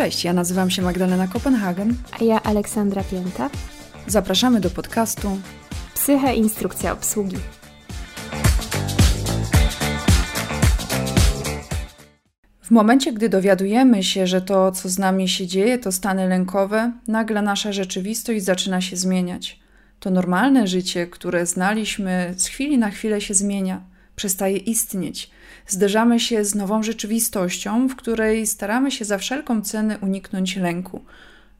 Cześć, ja nazywam się Magdalena Kopenhagen. A ja Aleksandra Pięta. Zapraszamy do podcastu Psyche Instrukcja Obsługi. W momencie, gdy dowiadujemy się, że to, co z nami się dzieje, to stany lękowe, nagle nasza rzeczywistość zaczyna się zmieniać. To normalne życie, które znaliśmy, z chwili na chwilę się zmienia, przestaje istnieć. Zderzamy się z nową rzeczywistością, w której staramy się za wszelką cenę uniknąć lęku,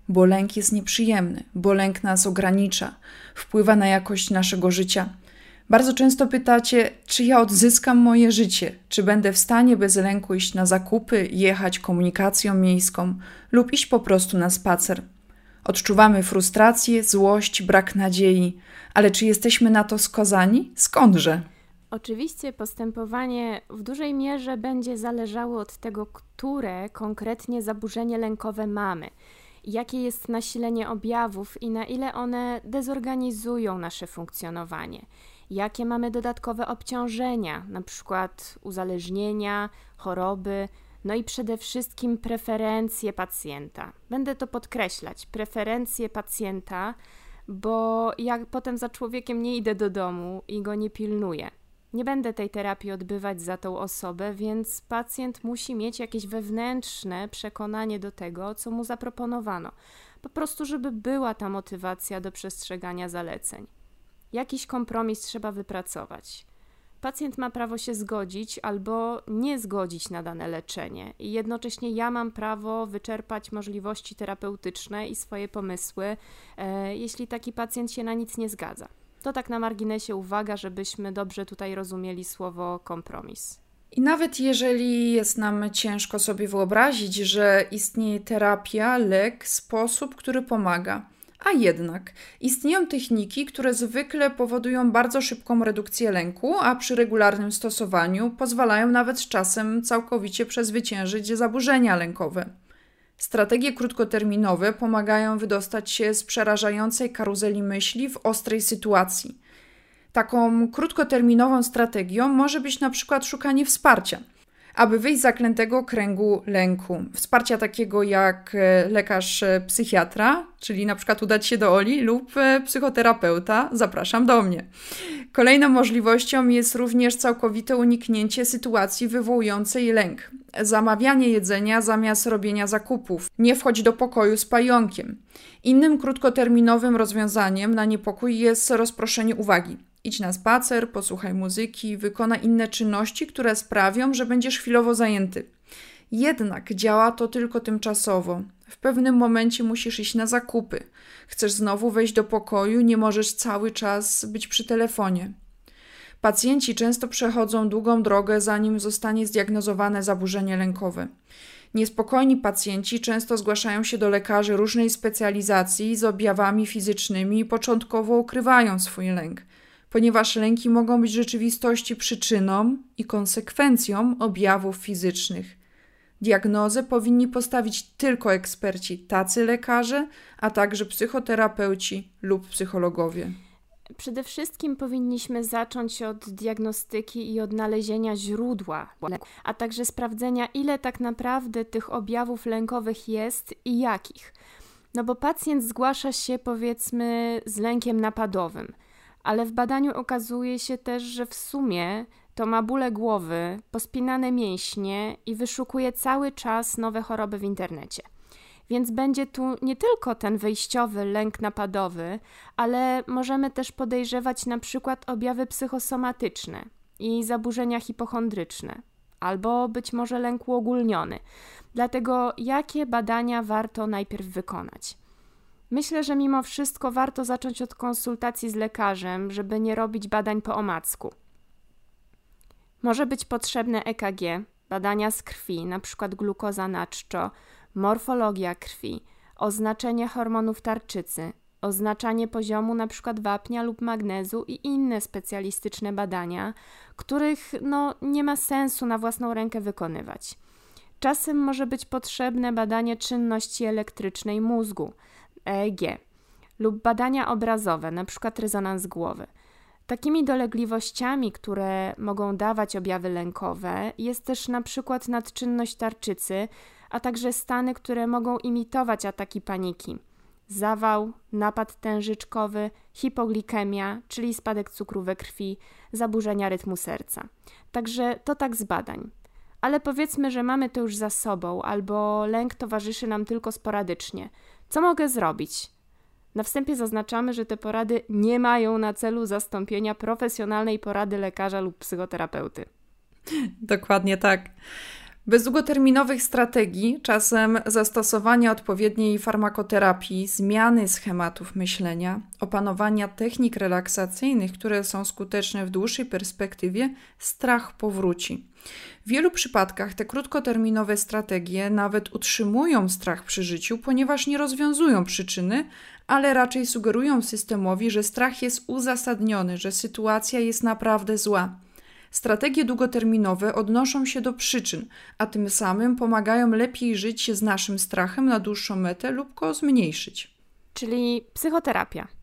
bo lęk jest nieprzyjemny, bo lęk nas ogranicza, wpływa na jakość naszego życia. Bardzo często pytacie, czy ja odzyskam moje życie, czy będę w stanie bez lęku iść na zakupy, jechać komunikacją miejską lub iść po prostu na spacer. Odczuwamy frustrację, złość, brak nadziei, ale czy jesteśmy na to skazani? Skądże? Oczywiście postępowanie w dużej mierze będzie zależało od tego, które konkretnie zaburzenie lękowe mamy, jakie jest nasilenie objawów i na ile one dezorganizują nasze funkcjonowanie, jakie mamy dodatkowe obciążenia, przykład uzależnienia, choroby, no i przede wszystkim preferencje pacjenta. Będę to podkreślać, preferencje pacjenta, bo jak potem za człowiekiem nie idę do domu i go nie pilnuję nie będę tej terapii odbywać za tą osobę, więc pacjent musi mieć jakieś wewnętrzne przekonanie do tego, co mu zaproponowano. Po prostu, żeby była ta motywacja do przestrzegania zaleceń. Jakiś kompromis trzeba wypracować. Pacjent ma prawo się zgodzić albo nie zgodzić na dane leczenie, i jednocześnie ja mam prawo wyczerpać możliwości terapeutyczne i swoje pomysły, e, jeśli taki pacjent się na nic nie zgadza. To tak na marginesie uwaga, żebyśmy dobrze tutaj rozumieli słowo kompromis. I nawet jeżeli jest nam ciężko sobie wyobrazić, że istnieje terapia, lek, sposób, który pomaga, a jednak istnieją techniki, które zwykle powodują bardzo szybką redukcję lęku, a przy regularnym stosowaniu pozwalają nawet z czasem całkowicie przezwyciężyć zaburzenia lękowe. Strategie krótkoterminowe pomagają wydostać się z przerażającej karuzeli myśli w ostrej sytuacji. Taką krótkoterminową strategią może być na przykład szukanie wsparcia – aby wyjść z zaklętego kręgu lęku. Wsparcia takiego jak e, lekarz e, psychiatra, czyli na przykład udać się do Oli lub e, psychoterapeuta, zapraszam do mnie. Kolejną możliwością jest również całkowite uniknięcie sytuacji wywołującej lęk. Zamawianie jedzenia zamiast robienia zakupów. Nie wchodź do pokoju z pająkiem. Innym krótkoterminowym rozwiązaniem na niepokój jest rozproszenie uwagi. Idź na spacer, posłuchaj muzyki, wykonaj inne czynności, które sprawią, że będziesz chwilowo zajęty. Jednak działa to tylko tymczasowo. W pewnym momencie musisz iść na zakupy. Chcesz znowu wejść do pokoju, nie możesz cały czas być przy telefonie. Pacjenci często przechodzą długą drogę, zanim zostanie zdiagnozowane zaburzenie lękowe. Niespokojni pacjenci często zgłaszają się do lekarzy różnej specjalizacji z objawami fizycznymi i początkowo ukrywają swój lęk ponieważ lęki mogą być w rzeczywistości przyczyną i konsekwencją objawów fizycznych. Diagnozę powinni postawić tylko eksperci, tacy lekarze, a także psychoterapeuci lub psychologowie. Przede wszystkim powinniśmy zacząć od diagnostyki i odnalezienia źródła, a także sprawdzenia, ile tak naprawdę tych objawów lękowych jest i jakich. No bo pacjent zgłasza się powiedzmy z lękiem napadowym ale w badaniu okazuje się też, że w sumie to ma bóle głowy, pospinane mięśnie i wyszukuje cały czas nowe choroby w internecie. Więc będzie tu nie tylko ten wyjściowy lęk napadowy, ale możemy też podejrzewać na przykład objawy psychosomatyczne i zaburzenia hipochondryczne, albo być może lęk uogólniony. Dlatego jakie badania warto najpierw wykonać? Myślę, że mimo wszystko warto zacząć od konsultacji z lekarzem, żeby nie robić badań po omacku. Może być potrzebne EKG, badania z krwi, np. glukoza na czczo, morfologia krwi, oznaczenie hormonów tarczycy, oznaczanie poziomu np. wapnia lub magnezu i inne specjalistyczne badania, których no, nie ma sensu na własną rękę wykonywać. Czasem może być potrzebne badanie czynności elektrycznej mózgu – EEG lub badania obrazowe, np. rezonans głowy. Takimi dolegliwościami, które mogą dawać objawy lękowe, jest też na nadczynność tarczycy, a także stany, które mogą imitować ataki paniki. Zawał, napad tężyczkowy, hipoglikemia, czyli spadek cukru we krwi, zaburzenia rytmu serca. Także to tak z badań. Ale powiedzmy, że mamy to już za sobą, albo lęk towarzyszy nam tylko sporadycznie. Co mogę zrobić? Na wstępie zaznaczamy, że te porady nie mają na celu zastąpienia profesjonalnej porady lekarza lub psychoterapeuty. Dokładnie tak. Bez długoterminowych strategii, czasem zastosowania odpowiedniej farmakoterapii, zmiany schematów myślenia, opanowania technik relaksacyjnych, które są skuteczne w dłuższej perspektywie, strach powróci. W wielu przypadkach te krótkoterminowe strategie nawet utrzymują strach przy życiu, ponieważ nie rozwiązują przyczyny, ale raczej sugerują systemowi, że strach jest uzasadniony, że sytuacja jest naprawdę zła. Strategie długoterminowe odnoszą się do przyczyn, a tym samym pomagają lepiej żyć z naszym strachem na dłuższą metę lub go zmniejszyć. Czyli psychoterapia.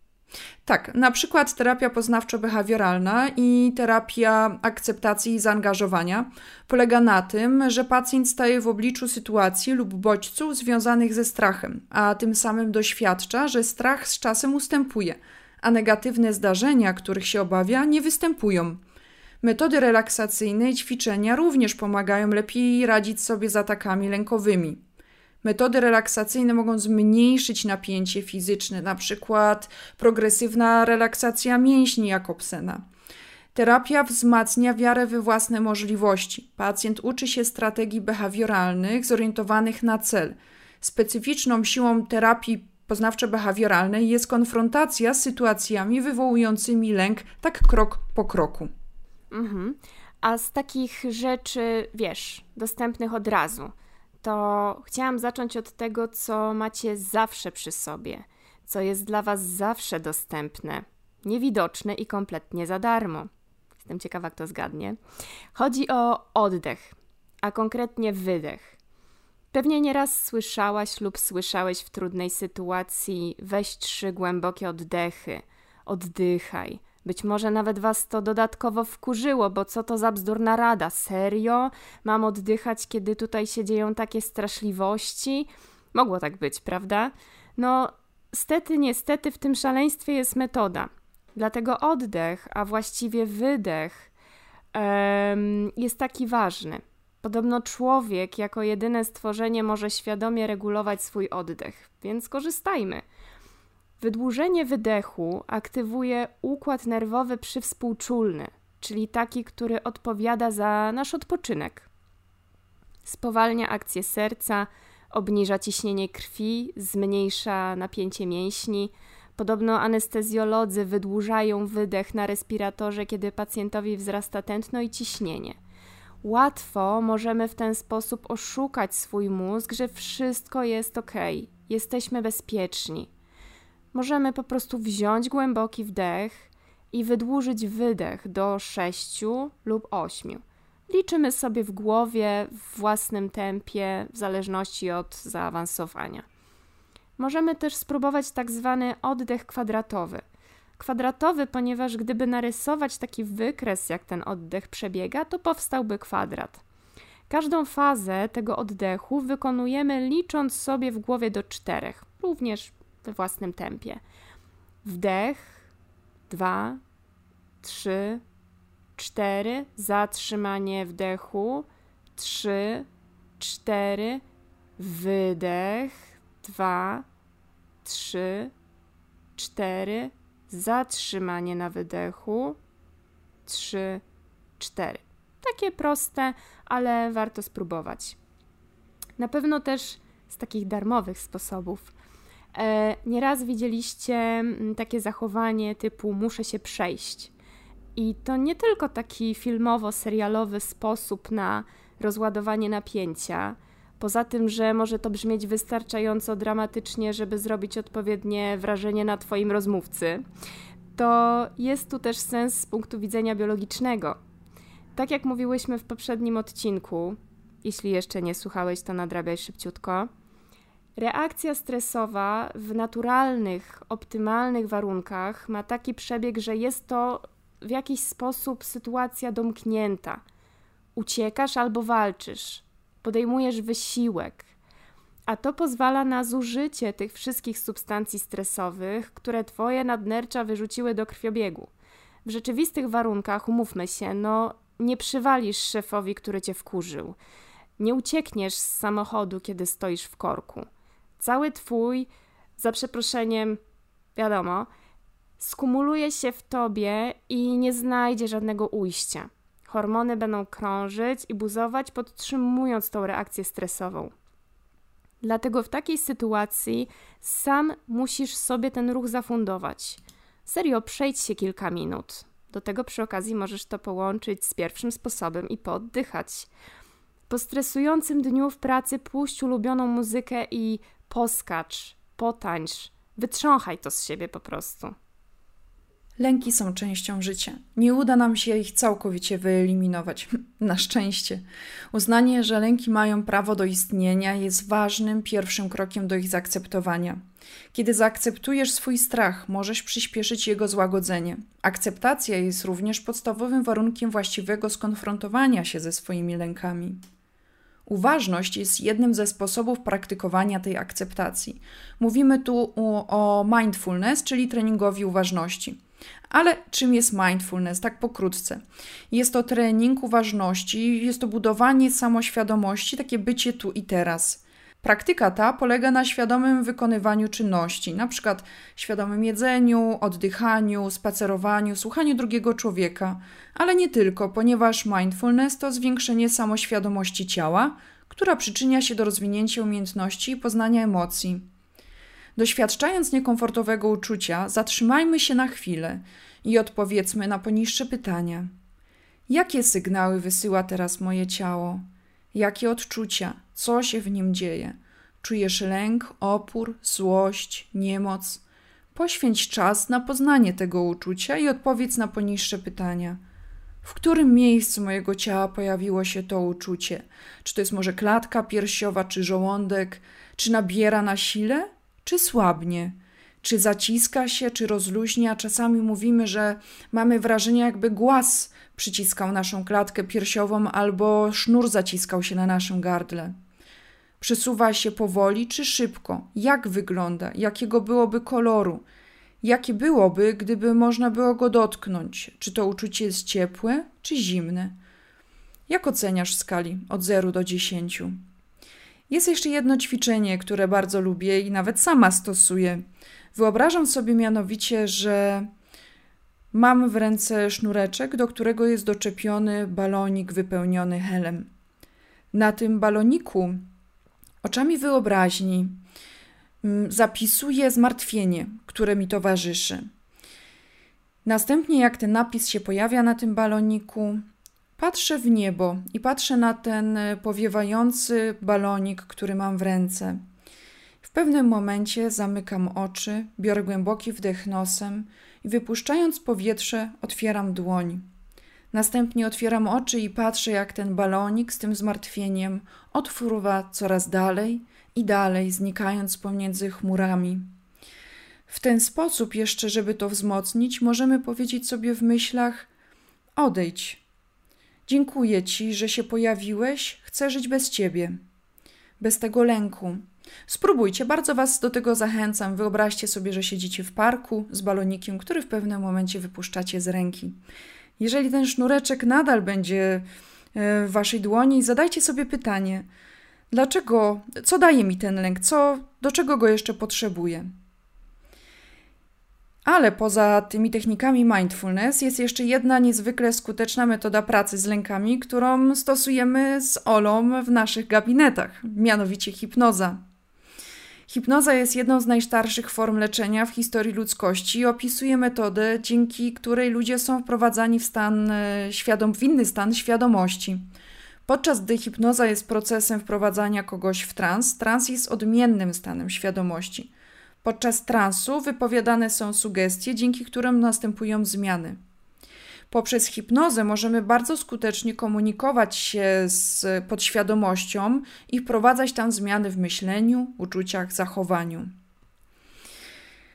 Tak, na przykład terapia poznawczo-behawioralna i terapia akceptacji i zaangażowania polega na tym, że pacjent staje w obliczu sytuacji lub bodźców związanych ze strachem, a tym samym doświadcza, że strach z czasem ustępuje, a negatywne zdarzenia, których się obawia, nie występują. Metody relaksacyjne i ćwiczenia również pomagają lepiej radzić sobie z atakami lękowymi. Metody relaksacyjne mogą zmniejszyć napięcie fizyczne, na przykład progresywna relaksacja mięśni Jakobsena. Terapia wzmacnia wiarę we własne możliwości. Pacjent uczy się strategii behawioralnych zorientowanych na cel. Specyficzną siłą terapii poznawczo-behawioralnej jest konfrontacja z sytuacjami wywołującymi lęk, tak krok po kroku. Mhm. A z takich rzeczy, wiesz, dostępnych od razu, to chciałam zacząć od tego, co macie zawsze przy sobie, co jest dla Was zawsze dostępne, niewidoczne i kompletnie za darmo. Jestem ciekawa, kto zgadnie. Chodzi o oddech, a konkretnie wydech. Pewnie nieraz słyszałaś lub słyszałeś w trudnej sytuacji: weź trzy głębokie oddechy, oddychaj, być może nawet was to dodatkowo wkurzyło, bo co to za bzdurna rada? Serio? Mam oddychać, kiedy tutaj się dzieją takie straszliwości? Mogło tak być, prawda? No, stety, niestety w tym szaleństwie jest metoda. Dlatego oddech, a właściwie wydech, jest taki ważny. Podobno człowiek jako jedyne stworzenie może świadomie regulować swój oddech, więc korzystajmy. Wydłużenie wydechu aktywuje układ nerwowy przywspółczulny, czyli taki, który odpowiada za nasz odpoczynek. Spowalnia akcję serca, obniża ciśnienie krwi, zmniejsza napięcie mięśni. Podobno anestezjolodzy wydłużają wydech na respiratorze, kiedy pacjentowi wzrasta tętno i ciśnienie. Łatwo możemy w ten sposób oszukać swój mózg, że wszystko jest ok, jesteśmy bezpieczni możemy po prostu wziąć głęboki wdech i wydłużyć wydech do 6 lub 8. Liczymy sobie w głowie w własnym tempie, w zależności od zaawansowania. Możemy też spróbować tak zwany oddech kwadratowy. Kwadratowy, ponieważ gdyby narysować taki wykres, jak ten oddech przebiega, to powstałby kwadrat. Każdą fazę tego oddechu wykonujemy licząc sobie w głowie do czterech, również we własnym tempie. Wdech, dwa, trzy, cztery, zatrzymanie wdechu, trzy, cztery, wydech, dwa, trzy, cztery, zatrzymanie na wydechu, trzy, cztery. Takie proste, ale warto spróbować. Na pewno też z takich darmowych sposobów nieraz widzieliście mm, takie zachowanie typu muszę się przejść. I to nie tylko taki filmowo-serialowy sposób na rozładowanie napięcia, poza tym, że może to brzmieć wystarczająco dramatycznie, żeby zrobić odpowiednie wrażenie na Twoim rozmówcy, to jest tu też sens z punktu widzenia biologicznego. Tak jak mówiłyśmy w poprzednim odcinku, jeśli jeszcze nie słuchałeś, to nadrabiaj szybciutko Reakcja stresowa w naturalnych, optymalnych warunkach ma taki przebieg, że jest to w jakiś sposób sytuacja domknięta. Uciekasz albo walczysz, podejmujesz wysiłek, a to pozwala na zużycie tych wszystkich substancji stresowych, które twoje nadnercza wyrzuciły do krwiobiegu. W rzeczywistych warunkach, umówmy się, no nie przywalisz szefowi, który cię wkurzył. Nie uciekniesz z samochodu, kiedy stoisz w korku. Cały twój, za przeproszeniem, wiadomo, skumuluje się w tobie i nie znajdzie żadnego ujścia. Hormony będą krążyć i buzować, podtrzymując tą reakcję stresową. Dlatego w takiej sytuacji sam musisz sobie ten ruch zafundować. Serio, przejdź się kilka minut. Do tego przy okazji możesz to połączyć z pierwszym sposobem i poddychać. Po stresującym dniu w pracy puść ulubioną muzykę i poskacz, potańcz, wytrząchaj to z siebie po prostu. Lęki są częścią życia. Nie uda nam się ich całkowicie wyeliminować. Na szczęście. Uznanie, że lęki mają prawo do istnienia, jest ważnym pierwszym krokiem do ich zaakceptowania. Kiedy zaakceptujesz swój strach, możesz przyspieszyć jego złagodzenie. Akceptacja jest również podstawowym warunkiem właściwego skonfrontowania się ze swoimi lękami. Uważność jest jednym ze sposobów praktykowania tej akceptacji. Mówimy tu o mindfulness, czyli treningowi uważności. Ale czym jest mindfulness? Tak pokrótce. Jest to trening uważności, jest to budowanie samoświadomości, takie bycie tu i teraz. Praktyka ta polega na świadomym wykonywaniu czynności, np. świadomym jedzeniu, oddychaniu, spacerowaniu, słuchaniu drugiego człowieka, ale nie tylko, ponieważ mindfulness to zwiększenie samoświadomości ciała, która przyczynia się do rozwinięcia umiejętności i poznania emocji. Doświadczając niekomfortowego uczucia, zatrzymajmy się na chwilę i odpowiedzmy na poniższe pytania. Jakie sygnały wysyła teraz moje ciało? Jakie odczucia? Co się w nim dzieje? Czujesz lęk, opór, złość, niemoc? Poświęć czas na poznanie tego uczucia i odpowiedz na poniższe pytania. W którym miejscu mojego ciała pojawiło się to uczucie? Czy to jest może klatka piersiowa, czy żołądek? Czy nabiera na sile, czy słabnie? Czy zaciska się, czy rozluźnia? Czasami mówimy, że mamy wrażenie, jakby głaz przyciskał naszą klatkę piersiową albo sznur zaciskał się na naszym gardle. Przesuwa się powoli czy szybko? Jak wygląda? Jakiego byłoby koloru? Jakie byłoby, gdyby można było go dotknąć? Czy to uczucie jest ciepłe czy zimne? Jak oceniasz w skali od 0 do 10? Jest jeszcze jedno ćwiczenie, które bardzo lubię i nawet sama stosuję. Wyobrażam sobie mianowicie, że mam w ręce sznureczek, do którego jest doczepiony balonik wypełniony helem. Na tym baloniku oczami wyobraźni mm, zapisuję zmartwienie, które mi towarzyszy. Następnie, jak ten napis się pojawia na tym baloniku, Patrzę w niebo i patrzę na ten powiewający balonik, który mam w ręce. W pewnym momencie zamykam oczy, biorę głęboki wdech nosem i wypuszczając powietrze, otwieram dłoń. Następnie otwieram oczy i patrzę, jak ten balonik z tym zmartwieniem odfruwa coraz dalej i dalej, znikając pomiędzy chmurami. W ten sposób, jeszcze żeby to wzmocnić, możemy powiedzieć sobie w myślach: odejdź, Dziękuję Ci, że się pojawiłeś. Chcę żyć bez Ciebie, bez tego lęku. Spróbujcie, bardzo Was do tego zachęcam. Wyobraźcie sobie, że siedzicie w parku z balonikiem, który w pewnym momencie wypuszczacie z ręki. Jeżeli ten sznureczek nadal będzie e, w Waszej dłoni, zadajcie sobie pytanie: dlaczego, co daje mi ten lęk, co, do czego go jeszcze potrzebuję? Ale poza tymi technikami mindfulness jest jeszcze jedna niezwykle skuteczna metoda pracy z lękami, którą stosujemy z Olą w naszych gabinetach, mianowicie hipnoza. Hipnoza jest jedną z najstarszych form leczenia w historii ludzkości i opisuje metodę, dzięki której ludzie są wprowadzani w stan e, świadom, w inny stan świadomości. Podczas gdy hipnoza jest procesem wprowadzania kogoś w trans, trans jest odmiennym stanem świadomości. Podczas transu wypowiadane są sugestie, dzięki którym następują zmiany. Poprzez hipnozę możemy bardzo skutecznie komunikować się z podświadomością i wprowadzać tam zmiany w myśleniu, uczuciach, zachowaniu.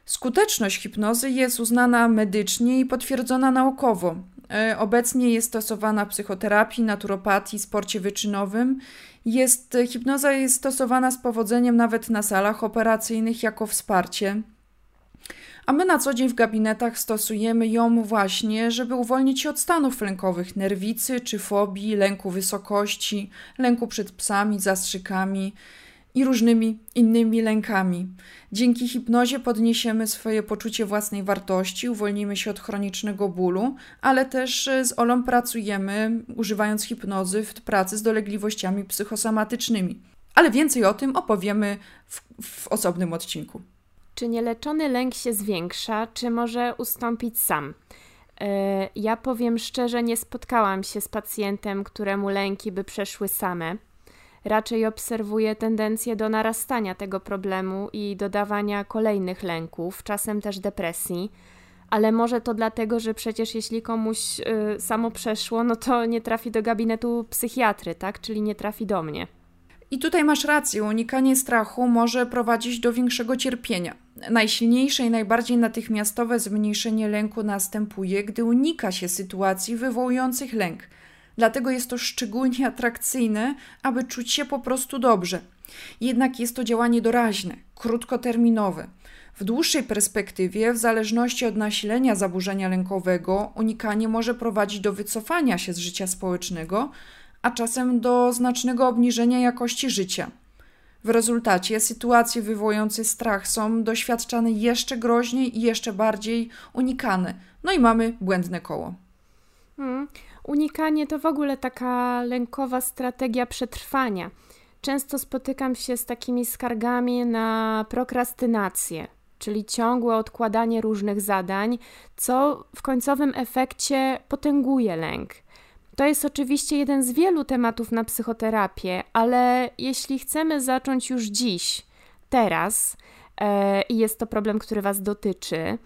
Skuteczność hipnozy jest uznana medycznie i potwierdzona naukowo. E, obecnie jest stosowana w psychoterapii, naturopatii, sporcie wyczynowym. Jest, hipnoza jest stosowana z powodzeniem nawet na salach operacyjnych jako wsparcie. A my na co dzień w gabinetach stosujemy ją właśnie, żeby uwolnić się od stanów lękowych, nerwicy czy fobii, lęku wysokości, lęku przed psami, zastrzykami i różnymi innymi lękami. Dzięki hipnozie podniesiemy swoje poczucie własnej wartości, uwolnimy się od chronicznego bólu, ale też e, z Olą pracujemy, używając hipnozy w pracy z dolegliwościami psychosomatycznymi. Ale więcej o tym opowiemy w, w osobnym odcinku. Czy nieleczony lęk się zwiększa, czy może ustąpić sam? E, ja powiem szczerze, nie spotkałam się z pacjentem, któremu lęki by przeszły same raczej obserwuję tendencję do narastania tego problemu i dodawania kolejnych lęków, czasem też depresji. Ale może to dlatego, że przecież jeśli komuś y, samo przeszło, no to nie trafi do gabinetu psychiatry, tak? Czyli nie trafi do mnie. I tutaj masz rację, unikanie strachu może prowadzić do większego cierpienia. Najsilniejsze i najbardziej natychmiastowe zmniejszenie lęku następuje, gdy unika się sytuacji wywołujących lęk – Dlatego jest to szczególnie atrakcyjne, aby czuć się po prostu dobrze. Jednak jest to działanie doraźne, krótkoterminowe. W dłuższej perspektywie, w zależności od nasilenia zaburzenia lękowego, unikanie może prowadzić do wycofania się z życia społecznego, a czasem do znacznego obniżenia jakości życia. W rezultacie sytuacje wywołujące strach są doświadczane jeszcze groźniej i jeszcze bardziej unikane. No i mamy błędne koło. Hmm. Unikanie to w ogóle taka lękowa strategia przetrwania. Często spotykam się z takimi skargami na prokrastynację, czyli ciągłe odkładanie różnych zadań, co w końcowym efekcie potęguje lęk. To jest oczywiście jeden z wielu tematów na psychoterapię, ale jeśli chcemy zacząć już dziś, teraz, e, i jest to problem, który Was dotyczy,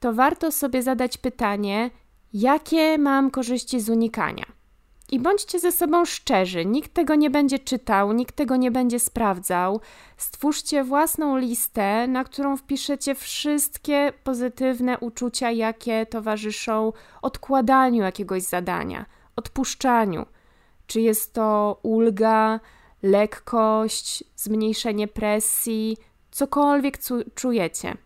to warto sobie zadać pytanie, Jakie mam korzyści z unikania? I bądźcie ze sobą szczerzy, nikt tego nie będzie czytał, nikt tego nie będzie sprawdzał. Stwórzcie własną listę, na którą wpiszecie wszystkie pozytywne uczucia, jakie towarzyszą odkładaniu jakiegoś zadania, odpuszczaniu. Czy jest to ulga, lekkość, zmniejszenie presji, cokolwiek czujecie.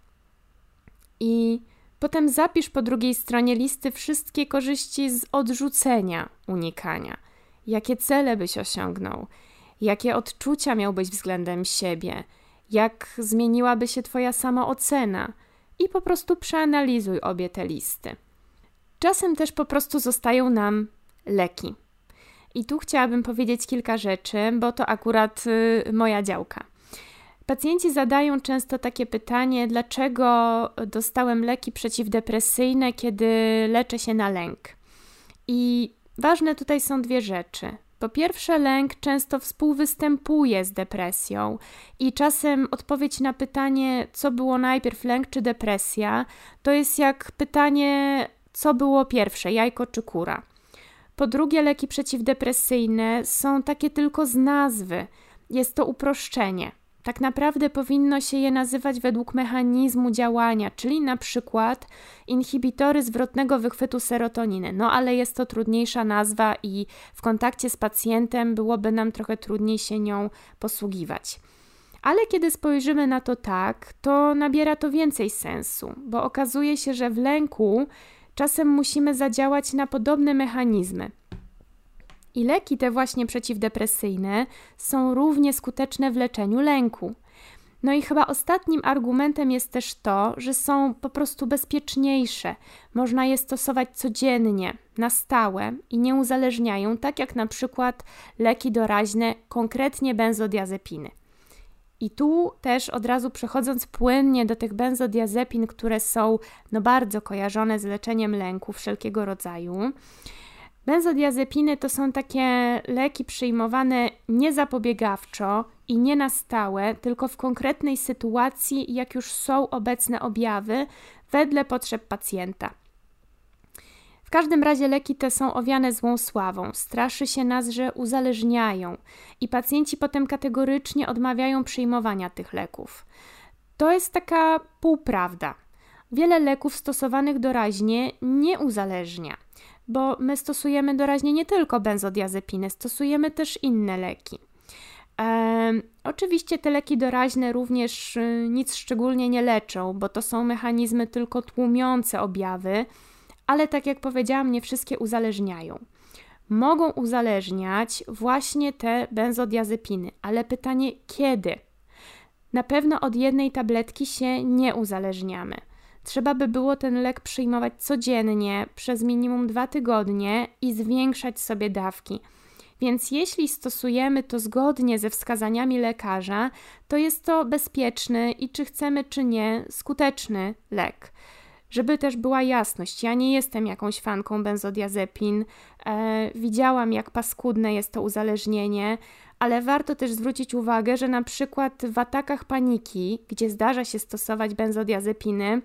I Potem zapisz po drugiej stronie listy wszystkie korzyści z odrzucenia unikania. Jakie cele byś osiągnął? Jakie odczucia miałbyś względem siebie? Jak zmieniłaby się Twoja samoocena? I po prostu przeanalizuj obie te listy. Czasem też po prostu zostają nam leki. I tu chciałabym powiedzieć kilka rzeczy, bo to akurat y, moja działka. Pacjenci zadają często takie pytanie: dlaczego dostałem leki przeciwdepresyjne, kiedy leczę się na lęk? I ważne tutaj są dwie rzeczy. Po pierwsze, lęk często współwystępuje z depresją, i czasem odpowiedź na pytanie, co było najpierw, lęk czy depresja, to jest jak pytanie, co było pierwsze, jajko czy kura. Po drugie, leki przeciwdepresyjne są takie tylko z nazwy, jest to uproszczenie. Tak naprawdę powinno się je nazywać według mechanizmu działania, czyli na przykład inhibitory zwrotnego wychwytu serotoniny. No ale jest to trudniejsza nazwa i w kontakcie z pacjentem byłoby nam trochę trudniej się nią posługiwać. Ale kiedy spojrzymy na to tak, to nabiera to więcej sensu, bo okazuje się, że w lęku czasem musimy zadziałać na podobne mechanizmy. I leki te właśnie przeciwdepresyjne są równie skuteczne w leczeniu lęku. No i chyba ostatnim argumentem jest też to, że są po prostu bezpieczniejsze. Można je stosować codziennie, na stałe i nie uzależniają, tak jak na przykład leki doraźne, konkretnie benzodiazepiny. I tu też od razu przechodząc płynnie do tych benzodiazepin, które są no bardzo kojarzone z leczeniem lęku wszelkiego rodzaju. Benzodiazepiny to są takie leki przyjmowane nie zapobiegawczo i nie na stałe, tylko w konkretnej sytuacji, jak już są obecne objawy, wedle potrzeb pacjenta. W każdym razie leki te są owiane złą sławą. Straszy się nas, że uzależniają i pacjenci potem kategorycznie odmawiają przyjmowania tych leków. To jest taka półprawda. wiele leków stosowanych doraźnie nie uzależnia, bo my stosujemy doraźnie nie tylko benzodiazepiny, stosujemy też inne leki. E, oczywiście te leki doraźne również y, nic szczególnie nie leczą, bo to są mechanizmy tylko tłumiące objawy, ale tak jak powiedziałam, nie wszystkie uzależniają. Mogą uzależniać właśnie te benzodiazepiny, ale pytanie kiedy? Na pewno od jednej tabletki się nie uzależniamy. Trzeba by było ten lek przyjmować codziennie przez minimum dwa tygodnie i zwiększać sobie dawki. Więc jeśli stosujemy to zgodnie ze wskazaniami lekarza, to jest to bezpieczny i czy chcemy, czy nie, skuteczny lek. Żeby też była jasność, ja nie jestem jakąś fanką benzodiazepin. E, widziałam, jak paskudne jest to uzależnienie, ale warto też zwrócić uwagę, że na przykład w atakach paniki, gdzie zdarza się stosować benzodiazepiny,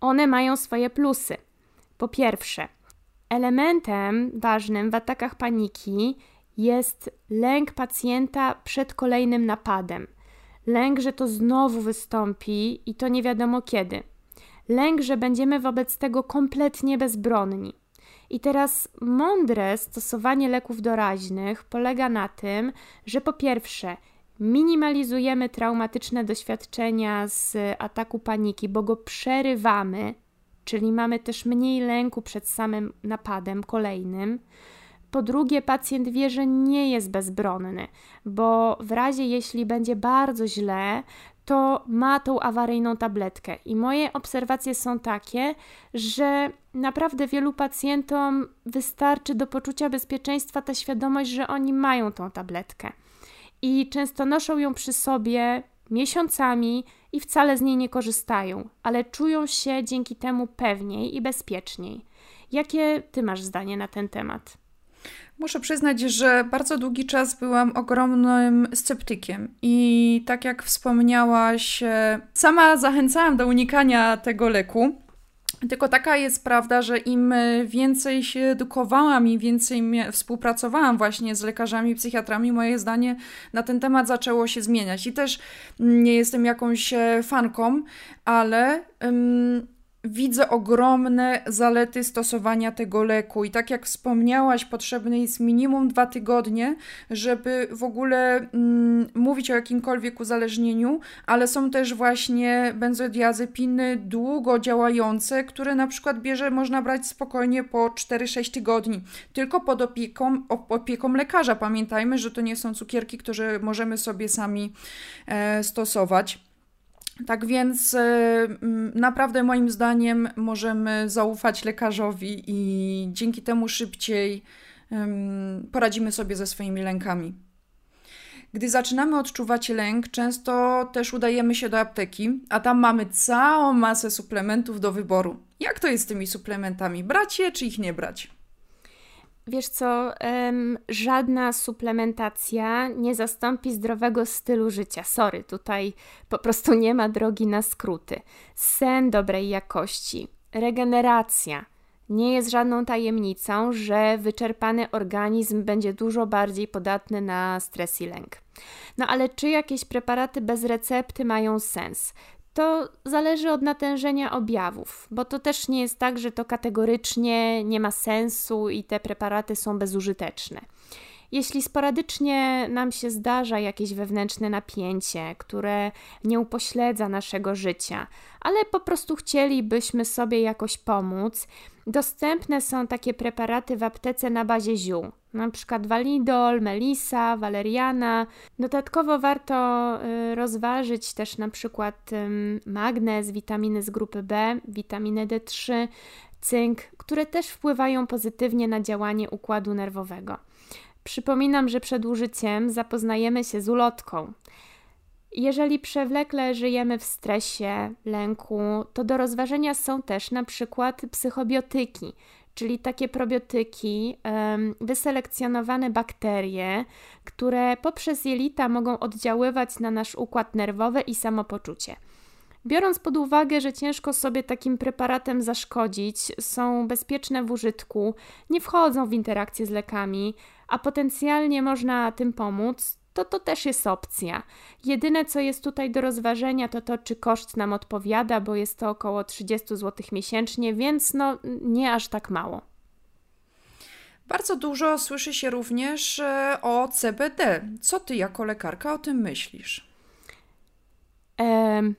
one mają swoje plusy. Po pierwsze, elementem ważnym w atakach paniki jest lęk pacjenta przed kolejnym napadem. Lęk, że to znowu wystąpi i to nie wiadomo kiedy. Lęk, że będziemy wobec tego kompletnie bezbronni. I teraz mądre stosowanie leków doraźnych polega na tym, że po pierwsze minimalizujemy traumatyczne doświadczenia z ataku paniki, bo go przerywamy, czyli mamy też mniej lęku przed samym napadem kolejnym. Po drugie, pacjent wie, że nie jest bezbronny, bo w razie jeśli będzie bardzo źle, to ma tą awaryjną tabletkę. I moje obserwacje są takie, że naprawdę wielu pacjentom wystarczy do poczucia bezpieczeństwa ta świadomość, że oni mają tą tabletkę. I często noszą ją przy sobie miesiącami i wcale z niej nie korzystają, ale czują się dzięki temu pewniej i bezpieczniej. Jakie ty masz zdanie na ten temat? Muszę przyznać, że bardzo długi czas byłam ogromnym sceptykiem i tak jak wspomniałaś, e, sama zachęcałam do unikania tego leku. Tylko taka jest prawda, że im więcej się edukowałam, im więcej współpracowałam właśnie z lekarzami, psychiatrami, moje zdanie na ten temat zaczęło się zmieniać. I też nie jestem jakąś e, fanką, ale. Widzę ogromne zalety stosowania tego leku. I tak jak wspomniałaś, potrzebne jest minimum dwa tygodnie, żeby w ogóle mm, mówić o jakimkolwiek uzależnieniu, ale są też właśnie benzodiazepiny długo działające, które na przykład bierze, można brać spokojnie po 4-6 tygodni, tylko pod opieką, opieką lekarza. Pamiętajmy, że to nie są cukierki, które możemy sobie sami e, stosować. Tak więc e, naprawdę moim zdaniem możemy zaufać lekarzowi i dzięki temu szybciej poradzimy sobie ze swoimi lękami. Gdy zaczynamy odczuwać lęk, często też udajemy się do apteki, a tam mamy całą masę suplementów do wyboru. Jak to jest z tymi suplementami? Brać je czy ich nie brać? Wiesz co, um, żadna suplementacja nie zastąpi zdrowego stylu życia. Sorry, tutaj po prostu nie ma drogi na skróty. Sen dobrej jakości, regeneracja. Nie jest żadną tajemnicą, że wyczerpany organizm będzie dużo bardziej podatny na stres i lęk. No ale czy jakieś preparaty bez recepty mają sens? To zależy od natężenia objawów, bo to też nie jest tak, że to kategorycznie nie ma sensu i te preparaty są bezużyteczne. Jeśli sporadycznie nam się zdarza jakieś wewnętrzne napięcie, które nie upośledza naszego życia, ale po prostu chcielibyśmy sobie jakoś pomóc, dostępne są takie preparaty w aptece na bazie ziół, na przykład walidol, melisa, waleriana. Dodatkowo warto y, rozważyć też na przykład magnez, witaminy z grupy B, witaminę D3, cynk, które też wpływają pozytywnie na działanie układu nerwowego. Przypominam, że przed użyciem zapoznajemy się z ulotką. Jeżeli przewlekle żyjemy w stresie, lęku, to do rozważenia są też na przykład psychobiotyki, czyli takie probiotyki, wyselekcjonowane bakterie, które poprzez jelita mogą oddziaływać na nasz układ nerwowy i samopoczucie. Biorąc pod uwagę, że ciężko sobie takim preparatem zaszkodzić, są bezpieczne w użytku, nie wchodzą w interakcję z lekami, a potencjalnie można tym pomóc, to to też jest opcja. Jedyne, co jest tutaj do rozważenia, to to, czy koszt nam odpowiada, bo jest to około 30 zł miesięcznie, więc no nie aż tak mało. Bardzo dużo słyszy się również e, o CBD. Co ty jako lekarka o tym myślisz? Um.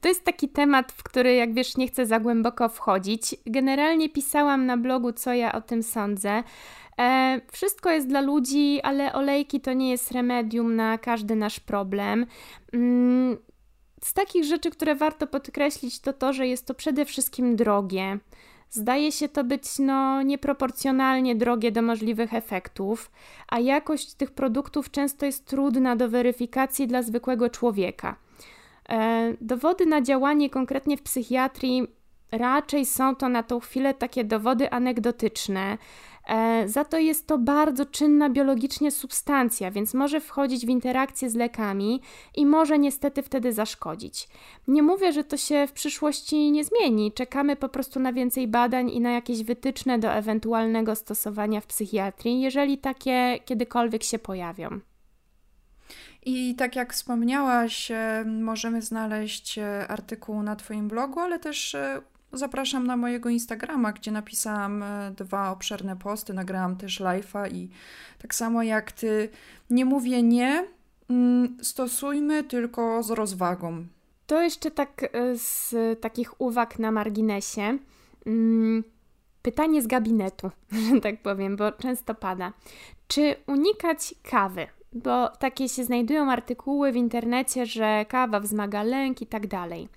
To jest taki temat, w który, jak wiesz, nie chcę za głęboko wchodzić. Generalnie pisałam na blogu, co ja o tym sądzę. E, wszystko jest dla ludzi, ale olejki to nie jest remedium na każdy nasz problem. Mm, z takich rzeczy, które warto podkreślić, to to, że jest to przede wszystkim drogie. Zdaje się to być no, nieproporcjonalnie drogie do możliwych efektów, a jakość tych produktów często jest trudna do weryfikacji dla zwykłego człowieka. E, dowody na działanie konkretnie w psychiatrii raczej są to na tą chwilę takie dowody anegdotyczne. E, za to jest to bardzo czynna biologicznie substancja, więc może wchodzić w interakcję z lekami i może niestety wtedy zaszkodzić. Nie mówię, że to się w przyszłości nie zmieni. Czekamy po prostu na więcej badań i na jakieś wytyczne do ewentualnego stosowania w psychiatrii, jeżeli takie kiedykolwiek się pojawią. I tak jak wspomniałaś, e, możemy znaleźć e, artykuł na Twoim blogu, ale też zapraszam na mojego Instagrama, gdzie napisałam e, dwa obszerne posty, nagrałam też live'a i tak samo jak ty, nie mówię nie, mm, stosujmy tylko z rozwagą. To jeszcze tak e, z takich uwag na marginesie. Mm, pytanie z gabinetu, że tak powiem, bo często pada. Czy unikać kawy? Bo takie się znajdują artykuły w internecie, że kawa wzmaga lęk i tak dalej.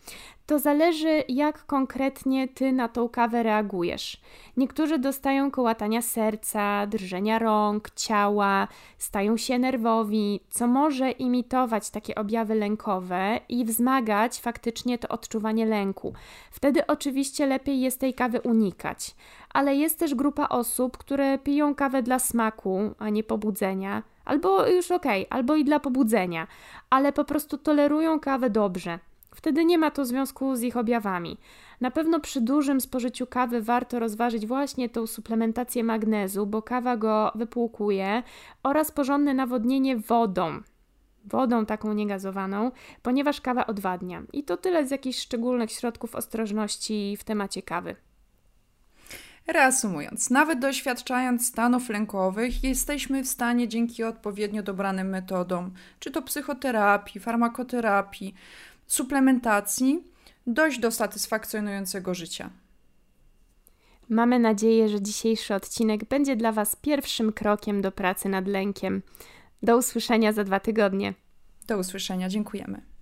To zależy, jak konkretnie ty na tą kawę reagujesz. Niektórzy dostają kołatania serca, drżenia rąk, ciała, stają się nerwowi, co może imitować takie objawy lękowe i wzmagać faktycznie to odczuwanie lęku. Wtedy oczywiście lepiej jest tej kawy unikać. Ale jest też grupa osób, które piją kawę dla smaku, a nie pobudzenia Albo już okej, okay, albo i dla pobudzenia, ale po prostu tolerują kawę dobrze. Wtedy nie ma to związku z ich objawami. Na pewno przy dużym spożyciu kawy warto rozważyć właśnie tą suplementację magnezu, bo kawa go wypłukuje, oraz porządne nawodnienie wodą. Wodą taką niegazowaną, ponieważ kawa odwadnia. I to tyle z jakichś szczególnych środków ostrożności w temacie kawy. Reasumując, nawet doświadczając stanów lękowych, jesteśmy w stanie dzięki odpowiednio dobranym metodom, czy to psychoterapii, farmakoterapii, suplementacji, dojść do satysfakcjonującego życia. Mamy nadzieję, że dzisiejszy odcinek będzie dla Was pierwszym krokiem do pracy nad lękiem. Do usłyszenia za dwa tygodnie. Do usłyszenia, dziękujemy.